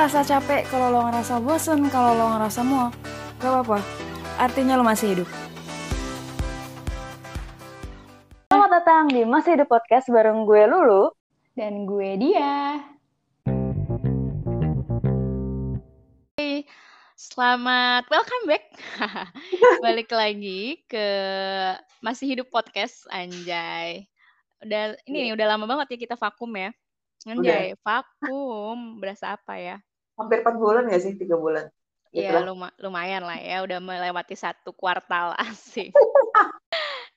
ngerasa capek, kalau lo ngerasa bosen, kalau lo ngerasa muak, gak apa-apa. Artinya lo masih hidup. Selamat datang di Masih Hidup Podcast bareng gue Lulu. Dan gue dia. Hey, selamat welcome back. Balik lagi ke Masih Hidup Podcast, anjay. Udah ini nih, udah lama banget ya kita vakum ya. Anjay, vakum. Berasa apa ya? Hampir 4 bulan gak sih? 3 bulan. Gitu Ya lah. luma- lumayan lah ya, udah melewati satu kuartal asik.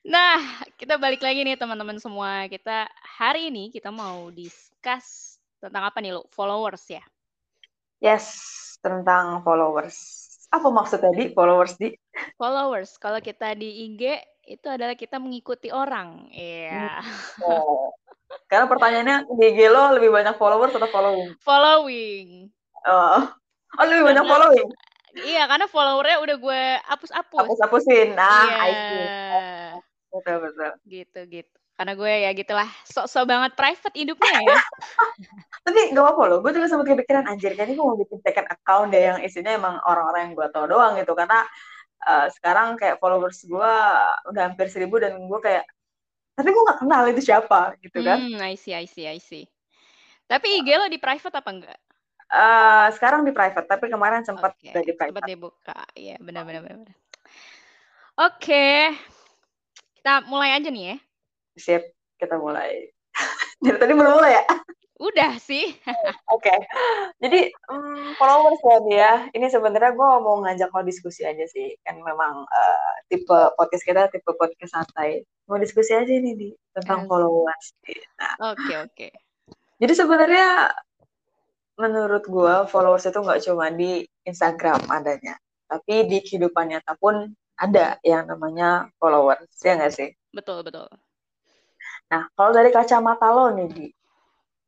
Nah, kita balik lagi nih teman-teman semua. Kita hari ini kita mau discuss tentang apa nih lo? Followers ya. Yes, tentang followers. Apa maksud tadi followers di? Followers, kalau kita di IG itu adalah kita mengikuti orang. Iya. Oh. Karena pertanyaannya di IG lo lebih banyak followers atau following? Following. Oh, oh lebih banyak following. Iya, karena followernya udah gue hapus-hapus. Hapus-hapusin. Nah, Iya, I see. Betul, betul. gitu gitu. Karena gue ya gitulah, sok-sok banget private hidupnya ya. Tapi gak apa-apa loh, gue juga sempat kepikiran, anjir, kayaknya gue mau bikin second account deh yang isinya emang orang-orang yang gue tau doang gitu. Karena eh, sekarang kayak followers gue udah hampir seribu dan gue kayak, tapi gue gak kenal itu siapa gitu kan. Hmm, I see, I see, I see. Tapi IG lo di private apa enggak? Eh, sekarang di private, tapi kemarin sempat udah di sempat private. dibuka. Iya, benar benar benar. benar. Oke. Kita mulai aja nih ya. Sip, kita mulai. Dari tadi belum mulai ya? Udah sih. Oke. Jadi mm, followers ya dia. Ini sebenarnya gue mau ngajak lo diskusi aja sih. Kan memang eh, tipe podcast kita tipe podcast santai. Mau diskusi aja nih di tentang Asik. followers. Nah, Oke, oke. jadi sebenarnya menurut gue followers itu nggak cuma di Instagram adanya, tapi di kehidupan nyata pun ada yang namanya followers, ya nggak sih? Betul, betul. Nah, kalau dari kacamata lo nih, Di,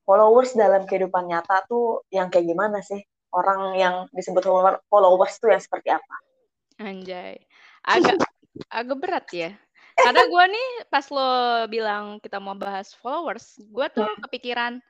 followers dalam kehidupan nyata tuh yang kayak gimana sih? Orang yang disebut follower- followers tuh yang seperti apa? Anjay. Agak agak berat ya. Karena gue nih pas lo bilang kita mau bahas followers, gue tuh kepikiran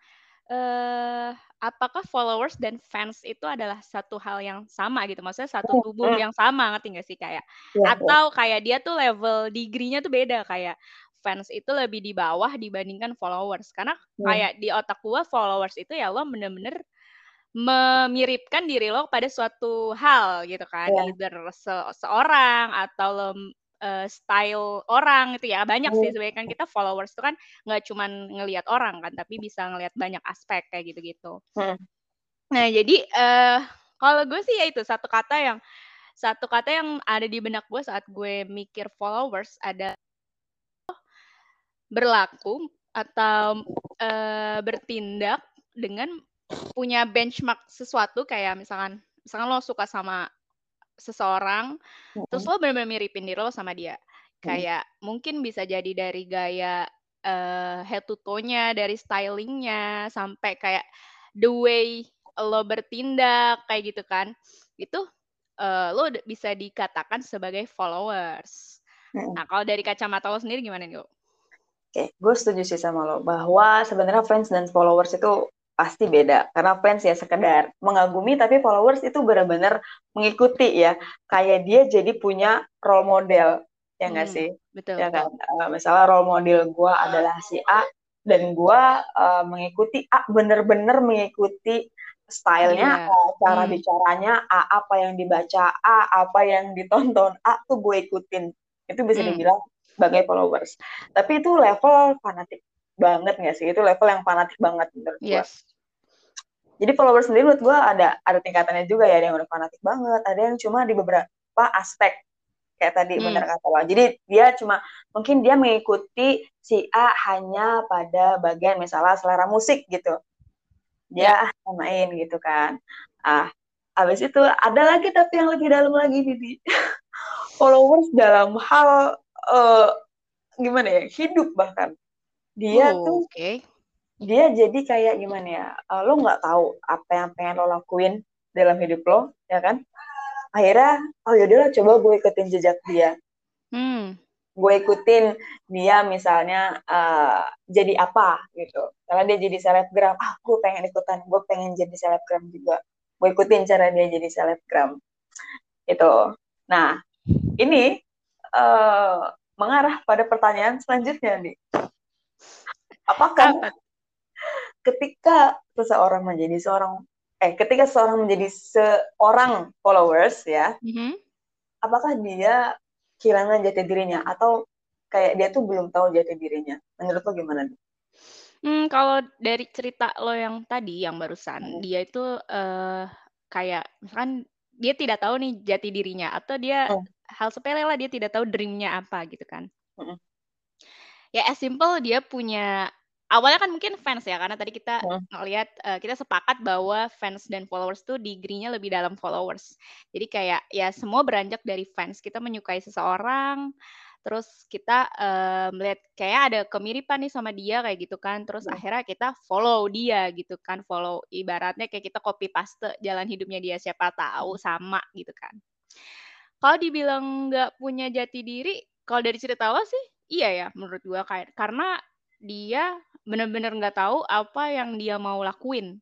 eh apakah followers dan fans itu adalah satu hal yang sama gitu. Maksudnya satu tubuh Hmm. yang sama, ngerti gak sih kayak Ya, atau kayak dia tuh level degree-nya tuh beda kayak fans itu lebih di bawah dibandingkan followers. Karena kayak di otak gua followers itu ya lo bener-bener memiripkan diri lo pada suatu hal gitu kan, Iya. either se- seorang atau lo eh, style orang itu ya banyak sih Hmm. sebenarnya kan kita followers itu kan nggak cuman ngelihat orang kan tapi bisa ngelihat banyak aspek kayak gitu-gitu. Hmm. Nah jadi eh kalau gue sih ya itu satu kata yang satu kata yang ada di benak gue saat gue mikir followers ada berlaku atau eh, bertindak dengan punya benchmark sesuatu kayak misalkan misalkan lo suka sama seseorang terus lo benar-benar miripin diri lo sama dia. Kayak mungkin bisa jadi dari gaya eh, head to toe-nya dari stylingnya sampai kayak the way lo bertindak kayak gitu kan. Itu eh, lo bisa dikatakan sebagai followers. Mm-mm. nah kalau dari kacamata lo sendiri gimana nih lo Oke, gue setuju sih sama lo bahwa sebenarnya fans dan followers itu pasti beda. Karena fans ya sekedar mengagumi, tapi followers itu benar-benar mengikuti ya. Kayak dia jadi punya role model, ya nggak Hmm, sih? betul Ya kan? Eh, misalnya role model gue adalah si A, dan gue eh, mengikuti A, bener-bener mengikuti stylenya, Iya. A, cara Hmm. bicaranya, A, apa yang dibaca A, apa yang ditonton A, tuh gue ikutin. Itu bisa Hmm. dibilang sebagai followers. Tapi itu level fanatik banget nggak sih? Itu level yang fanatik banget menurut gue. Jadi followers sendiri menurut gue ada ada tingkatannya juga ya, ada yang udah fanatik banget, ada yang cuma di beberapa aspek kayak tadi Hmm. bener kata lo. Jadi dia cuma mungkin dia mengikuti si A hanya pada bagian misalnya selera musik gitu. Dia ah, samain gitu kan. Ah, habis itu ada lagi tapi yang lebih dalam lagi Didi. followers dalam hal eh, gimana ya? Hidup bahkan. Dia Oh, tuh oke dia jadi kayak gimana ya eh, lo nggak tahu apa yang pengen lo lakuin dalam hidup lo ya kan? Akhirnya oh yaudahlah coba gue ikutin jejak dia. Hmm. Gue ikutin dia misalnya eh, jadi apa gitu. Karena dia jadi selebgram, ah gue pengen ikutan, gue pengen jadi selebgram juga. mau ikutin cara dia jadi selebgram. Itu nah ini uh, mengarah pada pertanyaan selanjutnya nih apakah Apa? Ketika seseorang menjadi seorang eh ketika seseorang menjadi seorang followers ya mm -hmm. apakah dia kehilangan jati dirinya atau kayak dia tuh belum tahu jati dirinya menurut lo gimana nih? Hmm, kalau dari cerita lo yang tadi, yang barusan, hmm. dia itu uh, kayak misalkan dia tidak tahu nih jati dirinya atau dia hmm. hal sepele lah dia tidak tahu dreamnya apa gitu kan. Hmm. Ya as simple dia punya awalnya kan mungkin fans ya karena tadi kita hmm. ngelihat uh, kita sepakat bahwa fans dan followers tuh degree-nya lebih dalam followers. Jadi kayak ya semua beranjak dari fans. Kita menyukai seseorang, terus kita uh, melihat kayak ada kemiripan nih sama dia kayak gitu kan terus hmm. akhirnya kita follow dia gitu kan follow ibaratnya kayak kita copy paste jalan hidupnya dia siapa tahu sama gitu kan kalau dibilang nggak punya jati diri kalau dari cerita lo sih iya ya menurut gua kayak karena dia bener-bener nggak tahu apa yang dia mau lakuin.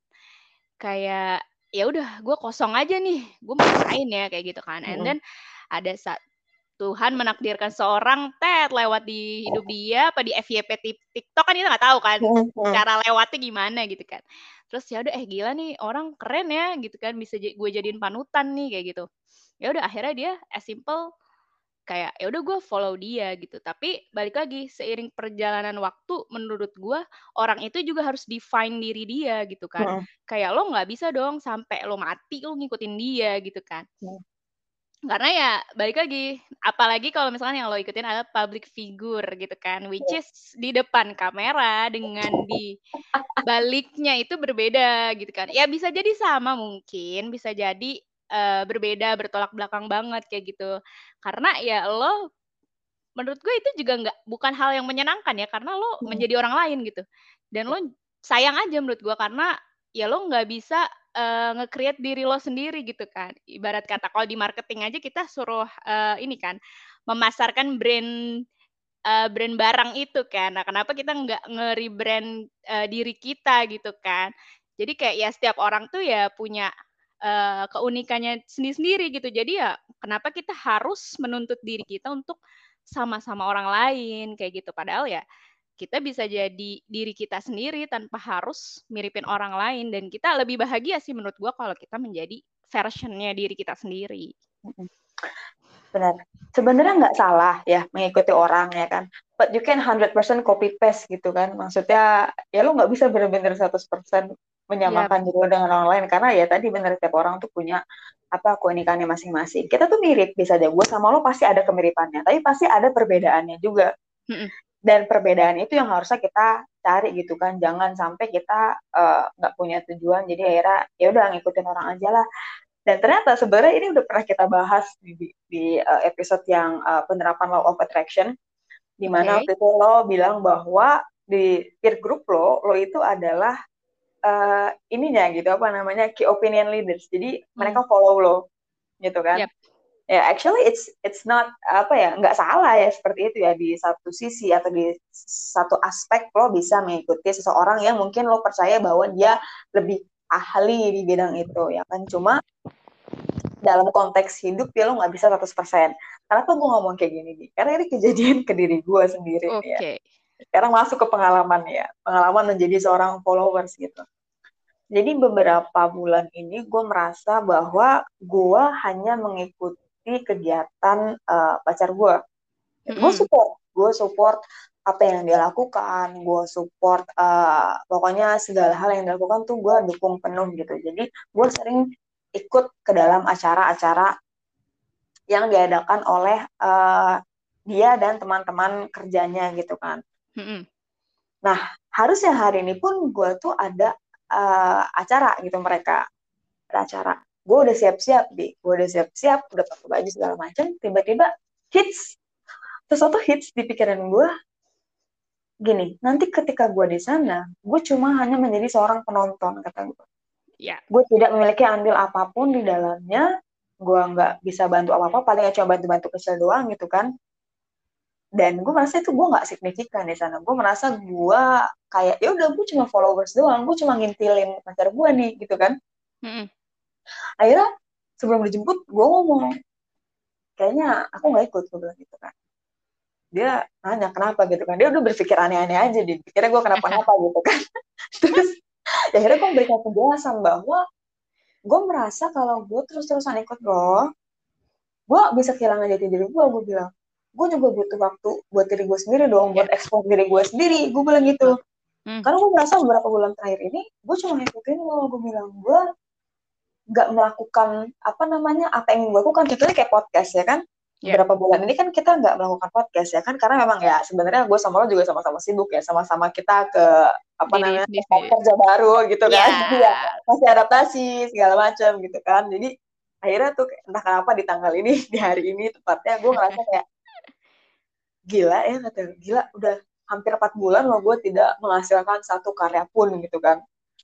Kayak ya udah gue kosong aja nih gue mau ngapain ya? Kayak gitu kan. And then ada saat Tuhan menakdirkan seorang Ted lewat di hidup dia apa di FYP TikTok kan kita nggak tahu kan cara lewatnya gimana gitu kan. Terus ya udah eh gila nih orang keren ya gitu kan bisa gue jadiin panutan nih kayak gitu. Ya udah akhirnya dia as simple kayak ya udah gue follow dia gitu. Tapi balik lagi seiring perjalanan waktu menurut gue orang itu juga harus define diri dia gitu kan. Kayak lo nggak bisa dong sampai lo mati lo ngikutin dia gitu kan. Hmm karena ya balik lagi, apalagi kalau misalnya yang lo ikutin adalah public figure gitu kan, which iya. is di depan kamera dengan di baliknya itu berbeda gitu kan. Ya bisa jadi sama mungkin, bisa jadi uh, berbeda, bertolak belakang banget kayak gitu. Karena ya lo menurut gue itu juga nggak bukan hal yang menyenangkan ya, karena lo hmm. menjadi orang lain gitu. Dan lo sayang aja menurut gue karena ya lo nggak bisa uh, nge-create diri lo sendiri gitu kan. Ibarat kata kalau di marketing aja kita suruh uh, ini kan memasarkan brand uh, brand barang itu kan. Nah, kenapa kita nggak nge-rebrand uh, diri kita gitu kan? Jadi kayak ya setiap orang tuh ya punya uh, keunikannya sendiri-sendiri gitu. Jadi ya kenapa kita harus menuntut diri kita untuk sama-sama orang lain kayak gitu. Padahal ya kita bisa jadi diri kita sendiri tanpa harus miripin orang lain dan kita lebih bahagia sih menurut gua kalau kita menjadi versionnya diri kita sendiri. Benar. Sebenarnya nggak salah ya mengikuti orang ya kan. But you can 100% copy paste gitu kan. Maksudnya ya lo nggak bisa benar-benar 100% menyamakan yep. diri dengan orang lain karena ya tadi benar setiap orang tuh punya apa keunikannya masing-masing. Kita tuh mirip bisa aja gue sama lo pasti ada kemiripannya, tapi pasti ada perbedaannya juga. Mm -mm dan perbedaan itu yang harusnya kita cari gitu kan jangan sampai kita eh, nggak uh, punya tujuan jadi akhirnya ya udah ngikutin orang aja lah dan ternyata sebenarnya ini udah pernah kita bahas di, di, di uh, episode yang uh, penerapan law of attraction di mana okay. waktu itu lo bilang bahwa di peer group lo lo itu adalah uh, ininya gitu apa namanya key opinion leaders. Jadi hmm. mereka follow lo gitu kan. Yep. Ya yeah, actually it's it's not apa ya nggak salah ya seperti itu ya di satu sisi atau di satu aspek lo bisa mengikuti seseorang yang mungkin lo percaya bahwa dia lebih ahli di bidang itu ya kan. Cuma dalam konteks hidup ya lo nggak bisa 100% kenapa gue ngomong kayak gini nih karena ini kejadian ke diri gue sendiri okay. ya sekarang masuk ke pengalaman ya pengalaman menjadi seorang followers gitu jadi beberapa bulan ini gue merasa bahwa gue hanya mengikuti kegiatan uh, pacar gue. Mm-hmm. Gue support, gue support apa yang dia lakukan, gue support uh, pokoknya segala hal yang dia lakukan tuh gue dukung penuh gitu. Jadi gue sering ikut ke dalam acara-acara yang diadakan oleh uh, dia dan teman-teman kerjanya gitu kan. Mm-hmm. Nah harusnya hari ini pun gue tuh ada uh, acara gitu mereka ada acara. Gue udah siap-siap di gue udah siap-siap udah pakai baju segala macam tiba-tiba hits. Sesuatu hits di pikiran gue gini nanti ketika gue di sana gue cuma hanya menjadi seorang penonton kata gue yeah. gue tidak memiliki andil apa pun di dalamnya. Gue nggak bisa bantu apa apa paling cuma bantu-bantu kecil doang gitu kan dan gue merasa itu gue nggak signifikan di sana. Gue merasa gue kayak ya udah gue cuma followers doang. Gue cuma ngintilin pacar gue nih gitu kan. Mm -hmm akhirnya sebelum dijemput gue ngomong kayaknya aku nggak ikut gue bilang gitu kan. Dia nanya kenapa? gitu kan. Dia udah berpikir aneh-aneh aja dia pikirnya gue kenapa-napa gitu kan. Terus ya akhirnya gue memberikan penjelasan bahwa gue merasa kalau gue terus-terusan ikut lo gue bisa kehilangan jati diri gue gue bilang gue juga butuh waktu buat diri gue sendiri dong buat ekspor diri gue sendiri gue bilang gitu. Hmm. karena gue merasa beberapa bulan terakhir ini gue cuma ngikutin lo gue bilang gue nggak melakukan apa namanya apa yang gue lakukan. Contohnya kayak podcast ya kan? Yeah. beberapa bulan ini kan kita nggak melakukan podcast ya kan? Karena memang ya sebenarnya gue sama lo juga sama-sama sibuk ya. Sama-sama kita ke apa diri, namanya diri. kerja baru gitu kan? Yeah. ya, masih adaptasi segala macam gitu kan. Jadi akhirnya tuh entah kenapa di tanggal ini di hari ini tepatnya gue ngerasa kayak gila ya kata gila udah hampir empat bulan loh gue tidak menghasilkan satu karya pun gitu kan.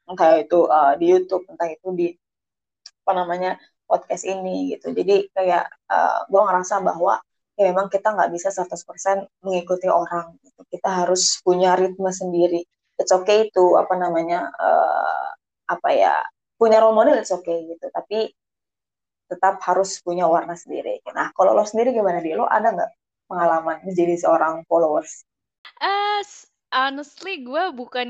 Entah itu uh, di YouTube entah itu di apa namanya podcast ini gitu. Jadi kayak uh, gue ngerasa bahwa ya memang kita nggak bisa 100% mengikuti orang gitu. kita harus punya ritme sendiri. It's okay itu apa namanya uh, apa ya punya role model it's okay gitu. Tapi tetap harus punya warna sendiri. Nah kalau lo sendiri gimana dia lo ada nggak pengalaman menjadi seorang followers? Uh, honestly gue bukan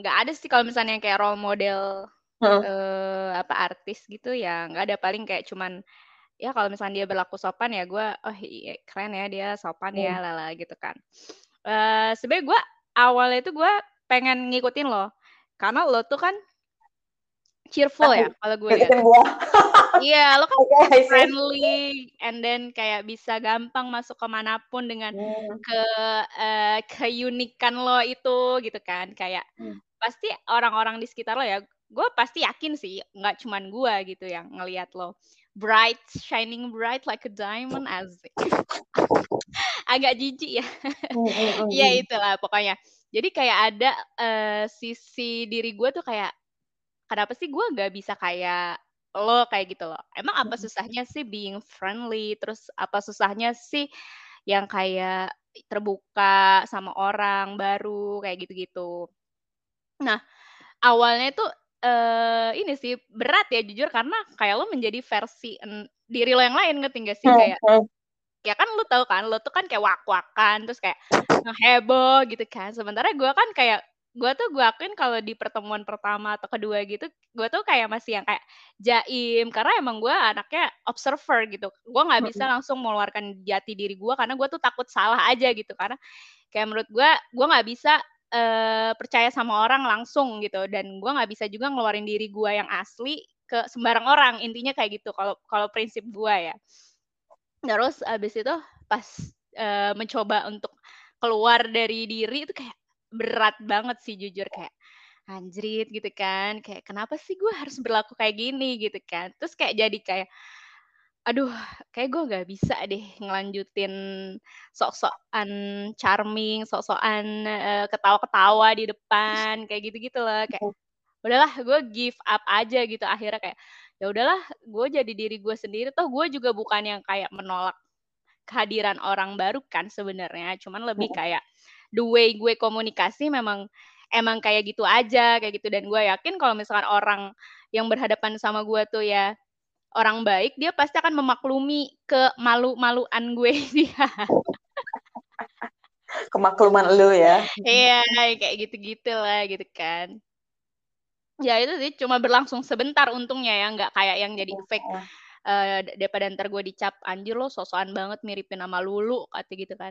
nggak ada sih kalau misalnya kayak role model uh, apa artis gitu ya. Nggak ada paling kayak cuman ya kalau misalnya dia berlaku sopan ya gue oh iya, keren ya dia sopan ya hmm. lala gitu kan. Uh, sebenarnya gue awalnya itu gue pengen ngikutin lo karena lo tuh kan cheerful ya kalau gue lihat iya lo kan okay, friendly and then kayak bisa gampang masuk ke mana pun dengan hmm. ke uh, keunikan lo itu gitu kan. Kayak hmm. pasti orang-orang di sekitar lo ya gue pasti yakin sih nggak cuman gue gitu yang ngelihat lo. Bright shining bright like a diamond as agak jijik ya. Iya itulah pokoknya. Jadi kayak ada uh, sisi diri gue tuh kayak kenapa sih gue nggak bisa kayak lo kayak gitu loh. Emang apa susahnya sih being friendly? Terus apa susahnya sih yang kayak terbuka sama orang baru kayak gitu-gitu? Nah awalnya tuh uh, ini sih berat ya jujur karena kayak lo menjadi versi diri lo yang lain ngerti gak sih? Kayak ya kan lo tau kan lo tuh kan kayak wak-wakan terus kayak heboh gitu kan. Sementara gue kan kayak gue tuh gue akuin kalau di pertemuan pertama atau kedua gitu gue tuh kayak masih yang kayak jaim karena emang gue anaknya observer gitu. Gue nggak bisa langsung mengeluarkan jati diri gue karena gue tuh takut salah aja gitu. Karena kayak menurut gue gue nggak bisa uh, percaya sama orang langsung gitu. Dan gue nggak bisa juga ngeluarin diri gue yang asli ke sembarang orang intinya kayak gitu kalau kalau prinsip gue ya. Terus abis itu pas uh, mencoba untuk keluar dari diri itu kayak berat banget sih jujur kayak anjrit gitu kan kayak kenapa sih gue harus berlaku kayak gini? gitu kan. Terus kayak jadi kayak aduh kayak gue nggak bisa deh ngelanjutin sok-sokan charming, sok-sokan uh, ketawa-ketawa di depan kayak gitu-gitu lah kayak udahlah gue give up aja gitu. Akhirnya kayak ya udahlah gue jadi diri gue sendiri. Toh gue juga bukan yang kayak menolak kehadiran orang baru kan sebenarnya cuman lebih kayak the way gue komunikasi memang emang kayak gitu aja kayak gitu dan gue yakin kalau misalkan orang yang berhadapan sama gue tuh ya orang baik, dia pasti akan memaklumi ke malu-maluan gue dia. Kemakluman lu ya. Iya, kayak gitu-gitu lah gitu kan. Ya itu sih cuma berlangsung sebentar untungnya ya, nggak kayak yang jadi fake. Uh, daripada ntar gue dicap anjir lo sosokan banget miripin sama Lulu kata gitu kan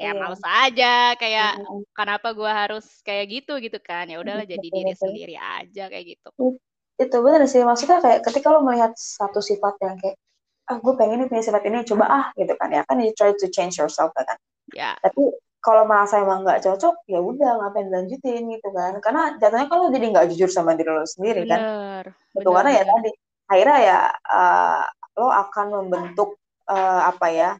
ya yeah. males aja kayak mm. kenapa gue harus kayak gitu gitu kan. Ya udahlah jadi diri sendiri aja kayak gitu. Itu bener sih. Maksudnya kayak ketika lo melihat satu sifat yang kayak ah gue pengen nih punya sifat ini coba ah gitu kan ya kan you try to change yourself kan. Ya. Tapi kalau merasa emang nggak cocok ya udah ngapain lanjutin gitu kan. Karena jatuhnya kalau jadi nggak jujur sama diri lo sendiri kan. Itu karena ya tadi. Akhirnya ya uh, lo akan membentuk uh, apa ya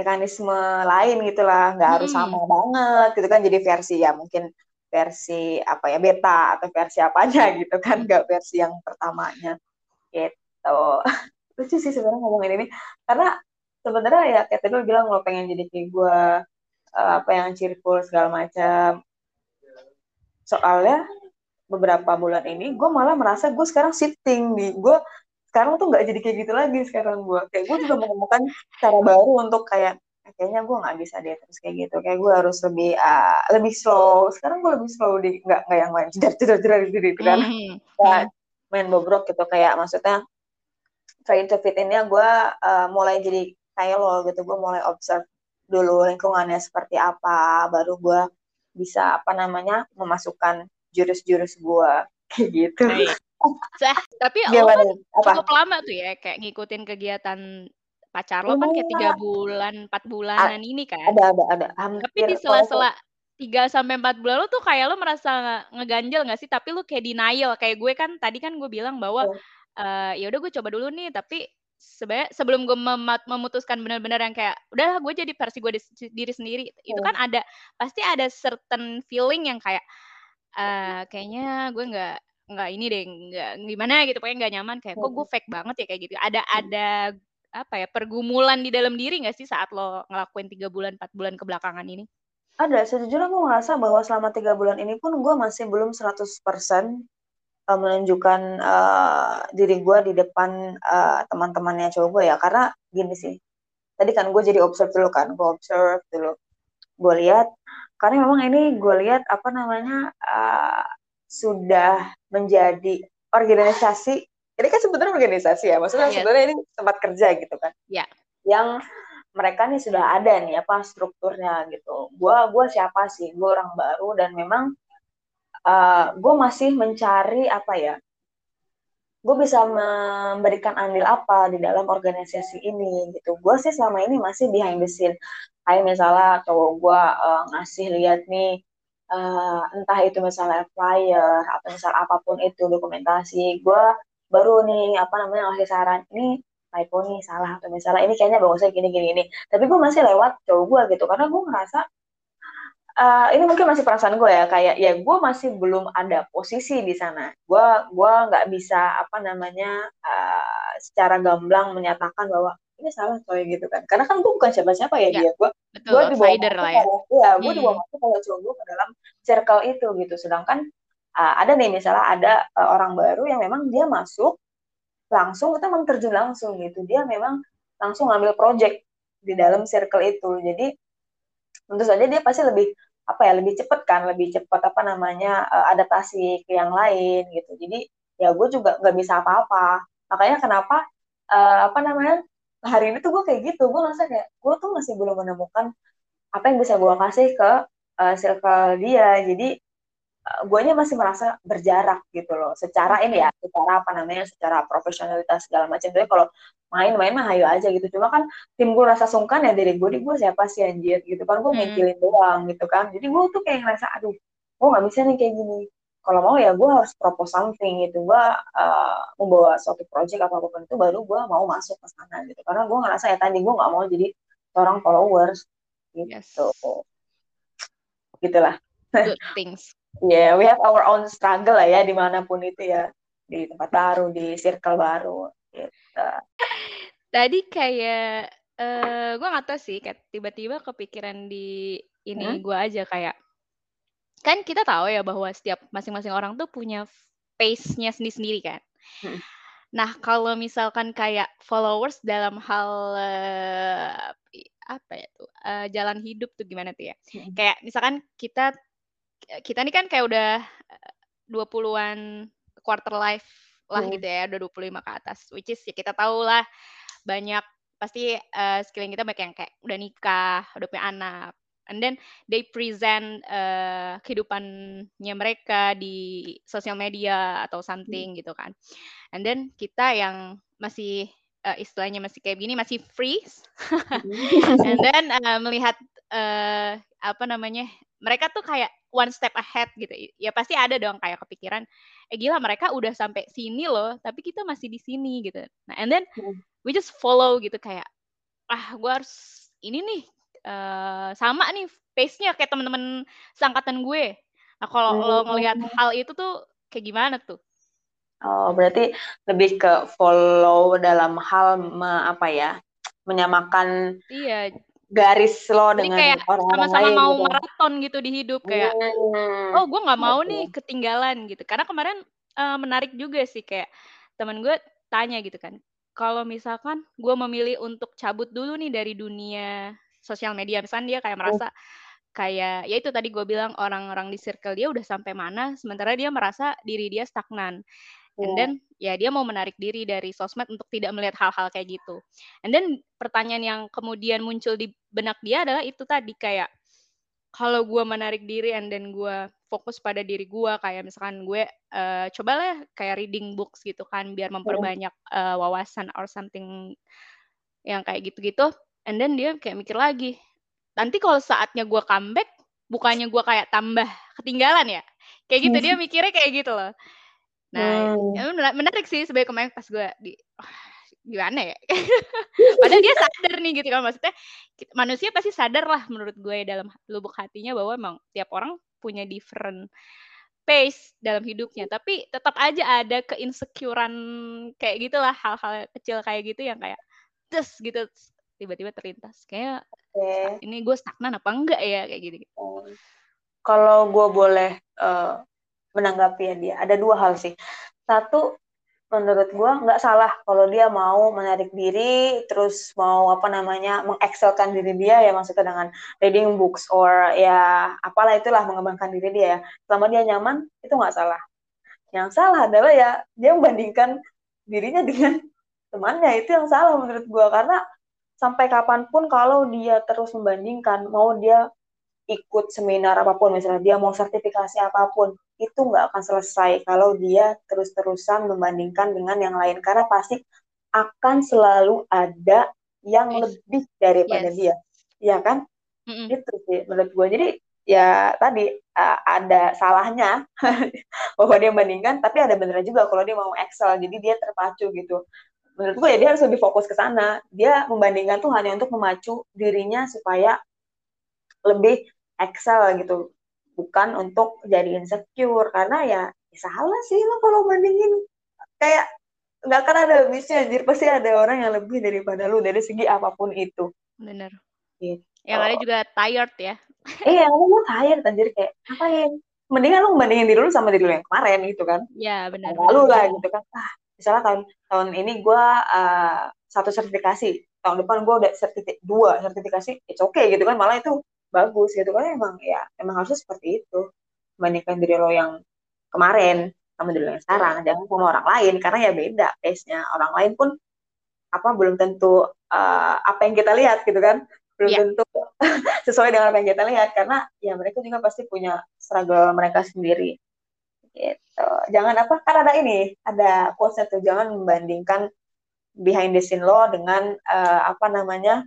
mekanisme lain gitulah nggak harus hmm. sama banget gitu kan. Jadi versi ya mungkin versi apa ya beta atau versi apanya gitu kan nggak versi yang pertamanya. Gitu. Lucu sih sebenarnya ngomongin ini. Karena sebenarnya ya kayak tadi lo bilang lo pengen jadi kayak gue uh, apa yang cheerful segala macam. Soalnya beberapa bulan ini gue malah merasa gue sekarang sitting di gue sekarang tuh nggak jadi kayak gitu lagi sekarang gue kayak gue juga menemukan cara baru untuk kayak "Eh, kayaknya gue nggak bisa deh terus kayak gitu. Kayak gue harus lebih uh, lebih slow. Sekarang gue lebih slow di nggak nggak yang main jedar jedar jedar gitu kan main bobrok gitu. Kayak maksudnya trying to fit in-nya gue uh, mulai jadi kayak lo gitu. Gue mulai observe dulu lingkungannya seperti apa baru gue bisa apa namanya memasukkan jurus-jurus gue kayak gitu. Sah, tapi lo gimana kan apa cukup lama tuh ya kayak ngikutin kegiatan pacar lo kan kayak tiga bulan, empat bulanan ini kan. ada ada ada Tapi hampir di kalau sela-sela tiga sampai empat bulan lo tuh kayak lo merasa nge- ngeganjel nggak sih? Tapi lo kayak denial kayak gue kan tadi kan gue bilang bahwa Iya. eh ya udah gue coba dulu nih tapi sebenarnya sebelum gue mema- memutuskan benar-benar yang kayak udah gue jadi versi gue di- diri sendiri itu Hmm. kan ada pasti ada certain feeling yang kayak eh kayaknya gue nggak nggak ini deh nggak gimana gitu pokoknya nggak nyaman kayak kok gue fake banget ya? kayak gitu. Ada ada apa ya pergumulan di dalam diri nggak sih saat lo ngelakuin tiga bulan empat bulan kebelakangan ini? Ada sejujurnya gue ngerasa bahwa selama tiga bulan ini pun gue masih belum 100% uh, menunjukkan uh, diri gue di depan uh, teman-temannya cowok gue ya. Karena gini sih tadi kan gue jadi observe dulu kan gue observe dulu gue lihat. Karena memang ini gue lihat apa namanya uh, sudah menjadi organisasi. Ini kan sebenarnya organisasi ya maksudnya Yes. sebenarnya ini tempat kerja gitu kan. Ya. yang mereka nih sudah ada nih apa strukturnya gitu. Gua gua siapa sih? Gue orang baru dan memang uh, gue masih mencari apa ya gue bisa memberikan andil apa di dalam organisasi ini gitu. Gue sih selama ini masih behind the scene. Kayak misalnya cowok gue uh, ngasih lihat nih uh, entah itu misalnya flyer atau misal apa pun itu dokumentasi. Gue baru nih apa namanya ngasih saran ini typo nih salah atau misalnya ini kayaknya bagusnya gini gini gini. Tapi gue masih lewat cowok gue gitu karena gue ngerasa uh, ini mungkin masih perasaan gue ya kayak ya gue masih belum ada posisi di sana. Gue gua nggak bisa apa namanya uh, secara gamblang menyatakan bahwa ini salah coy gitu kan. Karena kan gue bukan siapa-siapa ya, Ya, dia. Gue gue dibawa outsider masuk lah ya. iya gue Hmm. dibawa masuk kalau cowok gue ke dalam circle itu gitu. Sedangkan uh, ada nih misalnya ada uh, orang baru yang memang dia masuk langsung kita memang terjun langsung gitu. Dia memang langsung ngambil project di dalam circle itu. Jadi tentu saja dia pasti lebih apa ya lebih cepet kan lebih cepat apa namanya uh, adaptasi ke yang lain gitu. Jadi ya gue juga nggak bisa apa-apa. Makanya kenapa uh, apa namanya hari ini tuh gue kayak gitu gue ngerasa kayak gue tuh masih belum menemukan apa yang bisa gue kasih ke uh, circle dia. Jadi uh, guanya masih merasa berjarak gitu loh secara ini ya secara apa namanya secara profesionalitas segala macam. Tapi kalau main-main mah hayu aja gitu. Cuma kan tim gue rasa sungkan ya dari gue di gue siapa sih anjir? Gitu kan gue Hmm. ngikilin doang gitu kan. Jadi gue tuh kayak ngerasa aduh gue nggak bisa nih kayak gini kalau mau ya gue harus propose something gitu. Gue uh, membawa suatu project atau apa pun itu baru gue mau masuk ke sana gitu. Karena gue ngerasa ya tadi gue nggak mau jadi seorang followers yes. gitu. Gitulah. Good things. Yeah, we have our own struggle lah ya di mana pun itu ya. Di tempat baru di circle baru gitu. Tadi kayak eh gue nggak tahu sih, kayak tiba-tiba kepikiran di ini Hmm? gue aja kayak kan kita tahu ya bahwa setiap masing-masing orang tuh punya pace-nya sendiri-sendiri kan. Hmm. Nah kalau misalkan kayak followers dalam hal i- apa ya tuh eh, jalan hidup tuh gimana tuh ya? Hmm. Kayak misalkan kita kita nih kan kayak udah eh, 20-an quarter life lah Hmm. gitu ya, udah 25 ke atas. Which is ya kita tahu lah banyak pasti eh, sekeliling kita banyak yang kayak udah nikah, udah punya anak. And then they present eh, kehidupannya mereka di sosial media atau something gitu kan. And then kita yang masih eh, istilahnya masih kayak gini masih freeze. And then eh, melihat eh, apa namanya mereka tuh kayak one step ahead gitu. Ya pasti ada dong kayak kepikiran eh gila mereka udah sampai sini loh tapi kita masih di sini gitu. Nah and then Hmm. we just follow gitu kayak ah gue harus ini nih eh, sama nih pace-nya kayak teman-teman seangkatan gue nah kalau lo ngelihat hal itu tuh kayak gimana tuh Oh, berarti lebih ke follow dalam hal me- apa ya? Menyamakan iya garis lo jadi dengan kayak orang-orang sama-sama lain mau gitu. maraton gitu di hidup kayak Hmm. oh gue nggak mau nih ketinggalan gitu karena kemarin eh, menarik juga sih kayak temen gue tanya gitu kan, kalau misalkan gue memilih untuk cabut dulu nih dari dunia sosial media, misalnya dia kayak merasa kayak ya itu tadi gue bilang orang-orang di circle dia udah sampai mana, sementara dia merasa diri dia stagnan. And then ya dia mau menarik diri dari sosmed untuk tidak melihat hal-hal kayak gitu. And then pertanyaan yang kemudian muncul di benak dia adalah itu tadi kayak kalau gue menarik diri and then gue fokus pada diri gue kayak misalkan gue eh, cobalah kayak reading books gitu kan biar memperbanyak eh, wawasan or something yang kayak gitu-gitu. And then dia kayak mikir lagi, nanti kalau saatnya gue comeback, bukannya gue kayak tambah ketinggalan ya? Kayak gitu dia mikirnya kayak gitu loh. Nah, Hmm. ya mena- menarik sih sebenarnya kemarin pas gue di "Wah, gimana ya? Padahal dia sadar nih gitu kan maksudnya manusia pasti sadar lah menurut gue dalam lubuk hatinya bahwa emang tiap orang punya different pace dalam hidupnya, tapi tetap aja ada keinsecurean kayak gitulah hal-hal kecil kayak gitu yang kayak terus gitu tiba-tiba terlintas kayak Oke. ini gue stagnan apa enggak ya kayak gitu. Kalau gue boleh eh, menanggapi ya dia, ada dua hal sih. Satu, menurut gue nggak salah kalau dia mau menarik diri, terus mau apa namanya mengexcelkan diri dia ya maksudnya dengan reading books or ya apalah itulah mengembangkan diri dia ya. Selama dia nyaman itu nggak salah. Yang salah adalah ya dia membandingkan dirinya dengan temannya itu yang salah menurut gue karena sampai kapan pun kalau dia terus membandingkan mau dia ikut seminar apa pun misalnya dia mau sertifikasi apa pun itu nggak akan selesai kalau dia terus-terusan membandingkan dengan yang lain karena pasti akan selalu ada yang Yes. lebih daripada Yes. dia ya kan Mm-mm. itu sih menurut gue jadi ya tadi uh, ada salahnya bahwa dia membandingkan tapi ada benernya juga kalau dia mau excel jadi dia terpacu gitu menurut gue ya dia harus lebih fokus ke sana. Dia membandingkan tuh hanya untuk memacu dirinya supaya lebih excel gitu. Bukan untuk jadi insecure. Karena ya, ya salah sih lo kalau bandingin. Kayak nggak akan ada habisnya anjir. Pasti ada orang yang lebih daripada lu dari segi apa pun itu. Bener. Gitu. Yang ada juga tired ya. iya lu mau tired anjir. Kayak ngapain? Mendingan lu bandingin diri lu sama diri lu yang kemarin gitu kan. Ya benar. lalu lah gitu kan. Ah misalnya tahun tahun ini gue satu sertifikasi tahun depan gue udah sertifi dua sertifikasi it's okay gitu kan malah itu bagus gitu kan emang ya emang harusnya seperti itu. Membandingkan diri lo yang kemarin sama diri lo yang sekarang jangan sama orang lain karena ya beda pace-nya. Orang lain pun apa belum tentu eh, apa yang kita lihat gitu kan. Belum Iya. tentu sesuai dengan apa yang kita lihat karena ya mereka juga pasti punya struggle mereka sendiri gitu jangan apa kan ada ini ada quotes tuh jangan membandingkan behind the scene lo dengan eh, apa namanya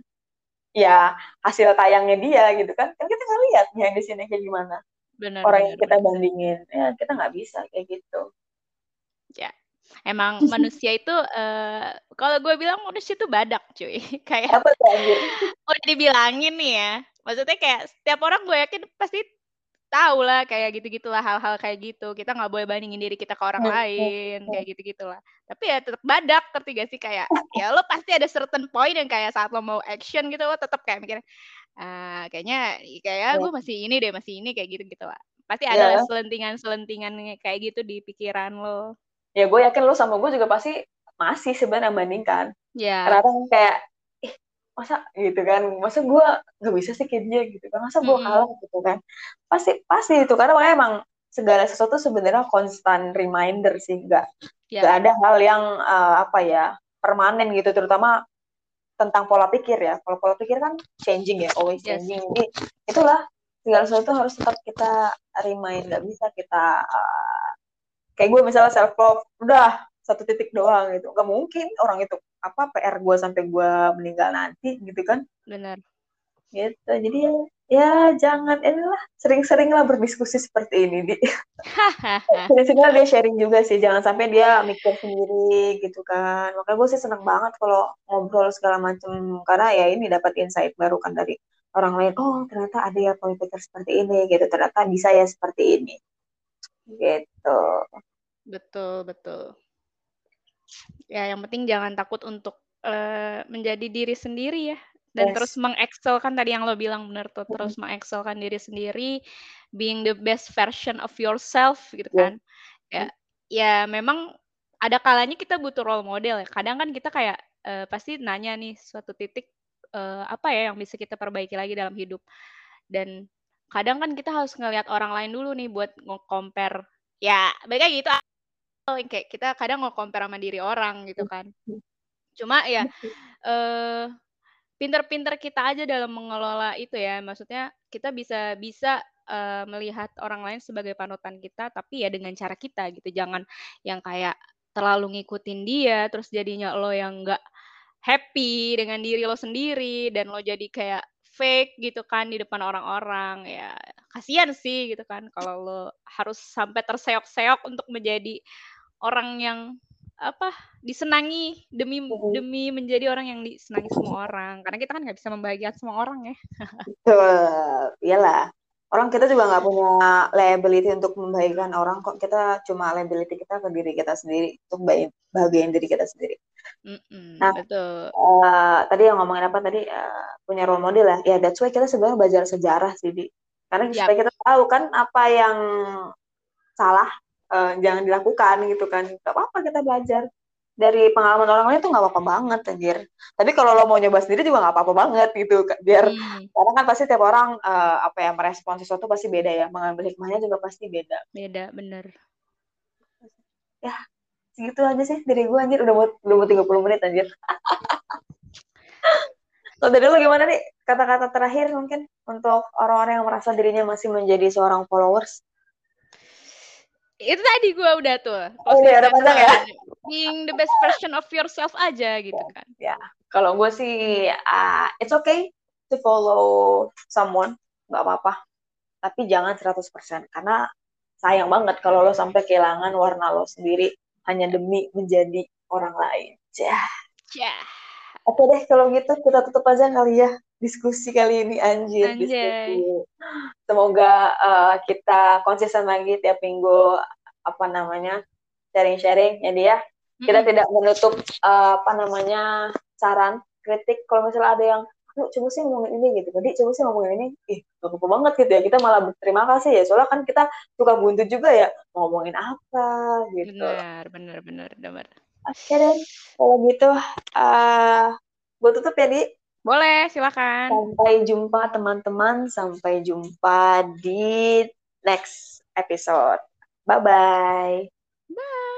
ya hasil tayangnya dia gitu kan kan kita nggak lihat behind the scene kayak gimana Benar. orang yang benar, kita benar. bandingin ya kita nggak bisa kayak gitu Emang manusia itu eh kalau gue bilang manusia itu badak, cuy. Kayak apa tuh udah dibilangin nih ya. Maksudnya kayak setiap orang gue yakin pasti tahu lah kayak gitu-gitulah hal-hal kayak gitu. Kita nggak boleh bandingin diri kita ke orang Hmm, hmm, lain, hmm. kayak gitu-gitulah. Tapi ya tetap badak, ngerti gak sih kayak ya lo pasti ada certain point yang kayak saat lo mau action gitu lo tetap kayak mikir ah kayaknya kayak Ya. gue masih ini deh, masih ini kayak gitu-gitu lah. Pasti ada lah selentingan-selentingan kayak gitu di pikiran lo. ya gue yakin lo sama gue juga pasti masih sebenarnya membandingkan Ya, kadang kayak masa gitu kan. Masa gue nggak bisa sih kayak dia? gitu kan. Masa gue kalah? gitu kan. Pasti pasti itu. Karena makanya emang segala sesuatu sebenarnya constant reminder sih. Nggak nggak ada hal yang eh, apa ya permanen gitu. Terutama tentang pola pikir ya. Kalau pola pikir kan changing ya always Yes. changing. Jadi itulah segala sesuatu harus tetap kita remind. Nggak bisa kita eh, kayak gue misalnya self love udah satu titik doang gitu. Nggak mungkin orang itu apa PR gue sampai gue meninggal nanti gitu kan. Benar. gitu. Jadi ya ya jangan inilah sering-sering lah berdiskusi seperti ini di. Sering-sering dia sharing juga sih jangan sampai dia mikir sendiri gitu kan. Makanya gue sih seneng banget kalau ngobrol segala macem karena ya ini dapat insight baru kan dari orang lain. Oh ternyata ada ya pola pikir seperti ini gitu. Ternyata bisa ya seperti ini. Gitu. Betul, betul. Ya, yang penting jangan takut untuk eh, menjadi diri sendiri ya. Dan Yes. terus mengexcelkan tadi yang lo bilang bener tuh, terus mengexcelkan diri sendiri, being the best version of yourself gitu Yeah. kan. Ya, ya memang ada kalanya kita butuh role model ya. Kadang kan kita kayak uh, pasti nanya nih suatu titik uh, apa ya yang bisa kita perbaiki lagi dalam hidup. Dan kadang kan kita harus ngelihat orang lain dulu nih buat nge-compare. Ya, baiknya gitu kayak kita kadang nge-compare sama diri orang gitu kan. Cuma ya eh pinter-pinter kita aja dalam mengelola itu ya. Maksudnya kita bisa bisa uh, melihat orang lain sebagai panutan kita, tapi ya dengan cara kita gitu. Jangan yang kayak terlalu ngikutin dia, terus jadinya lo yang nggak happy dengan diri lo sendiri dan lo jadi kayak fake gitu kan di depan orang-orang ya kasihan sih gitu kan kalau lo harus sampai terseok-seok untuk menjadi orang yang apa disenangi demi demi menjadi orang yang disenangi semua orang. Karena kita kan nggak bisa membahagiakan semua orang ya. Betul. Iyalah. Orang kita juga nggak punya liability untuk membahagiakan orang kok. Kita cuma liability kita ke diri kita sendiri. Untuk bahagiain diri kita sendiri. Mm-mm, nah betul. uh, tadi yang ngomongin apa tadi? Uh, punya role model ya. Ya that's why kita sebenarnya belajar sejarah sih di. Karena yep. supaya kita tahu kan apa yang salah uh, jangan dilakukan gitu kan. Gak apa-apa kita belajar. Dari pengalaman orang lain tuh nggak apa-apa banget anjir. Tapi kalau lo mau nyoba sendiri juga nggak apa-apa banget gitu biar hmm. karena kan pasti tiap orang uh, apa yang merespon sesuatu pasti beda ya. Mengambil hikmahnya juga pasti beda. Beda bener. Ya segitu aja sih dari gue anjir. Udah mau udah mau 30 menit anjir. So, dari lo gimana nih? Kata-kata terakhir mungkin untuk orang-orang yang merasa dirinya masih menjadi seorang followers itu tadi gue udah tuh oh iya udah panjang ya? being the best version of yourself aja gitu kan. ya. Kalau gue sih uh, it's okay to follow someone nggak apa-apa. Tapi jangan 100% karena sayang banget kalau lo sampai kehilangan warna lo sendiri hanya demi menjadi orang lain. Jah jah oke deh kalau gitu kita tutup aja kali ya diskusi kali ini anjir Anjay. diskusi. Semoga uh, kita konsisten lagi tiap minggu apa namanya sharing-sharing ya dia kita mm-hmm. tidak menutup uh, apa namanya saran kritik. Kalau misalnya ada yang yuk coba sih ngomongin ini gitu. Jadi coba sih ngomongin ini. Ih lupa banget gitu ya. Kita malah berterima kasih ya. Soalnya kan kita suka buntu juga ya ngomongin apa gitu. Benar benar benar benar. Oke deh kalau gitu uh, eh, gue tutup ya di boleh, silakan. Sampai jumpa teman-teman, sampai jumpa di next episode. Bye-bye. Bye.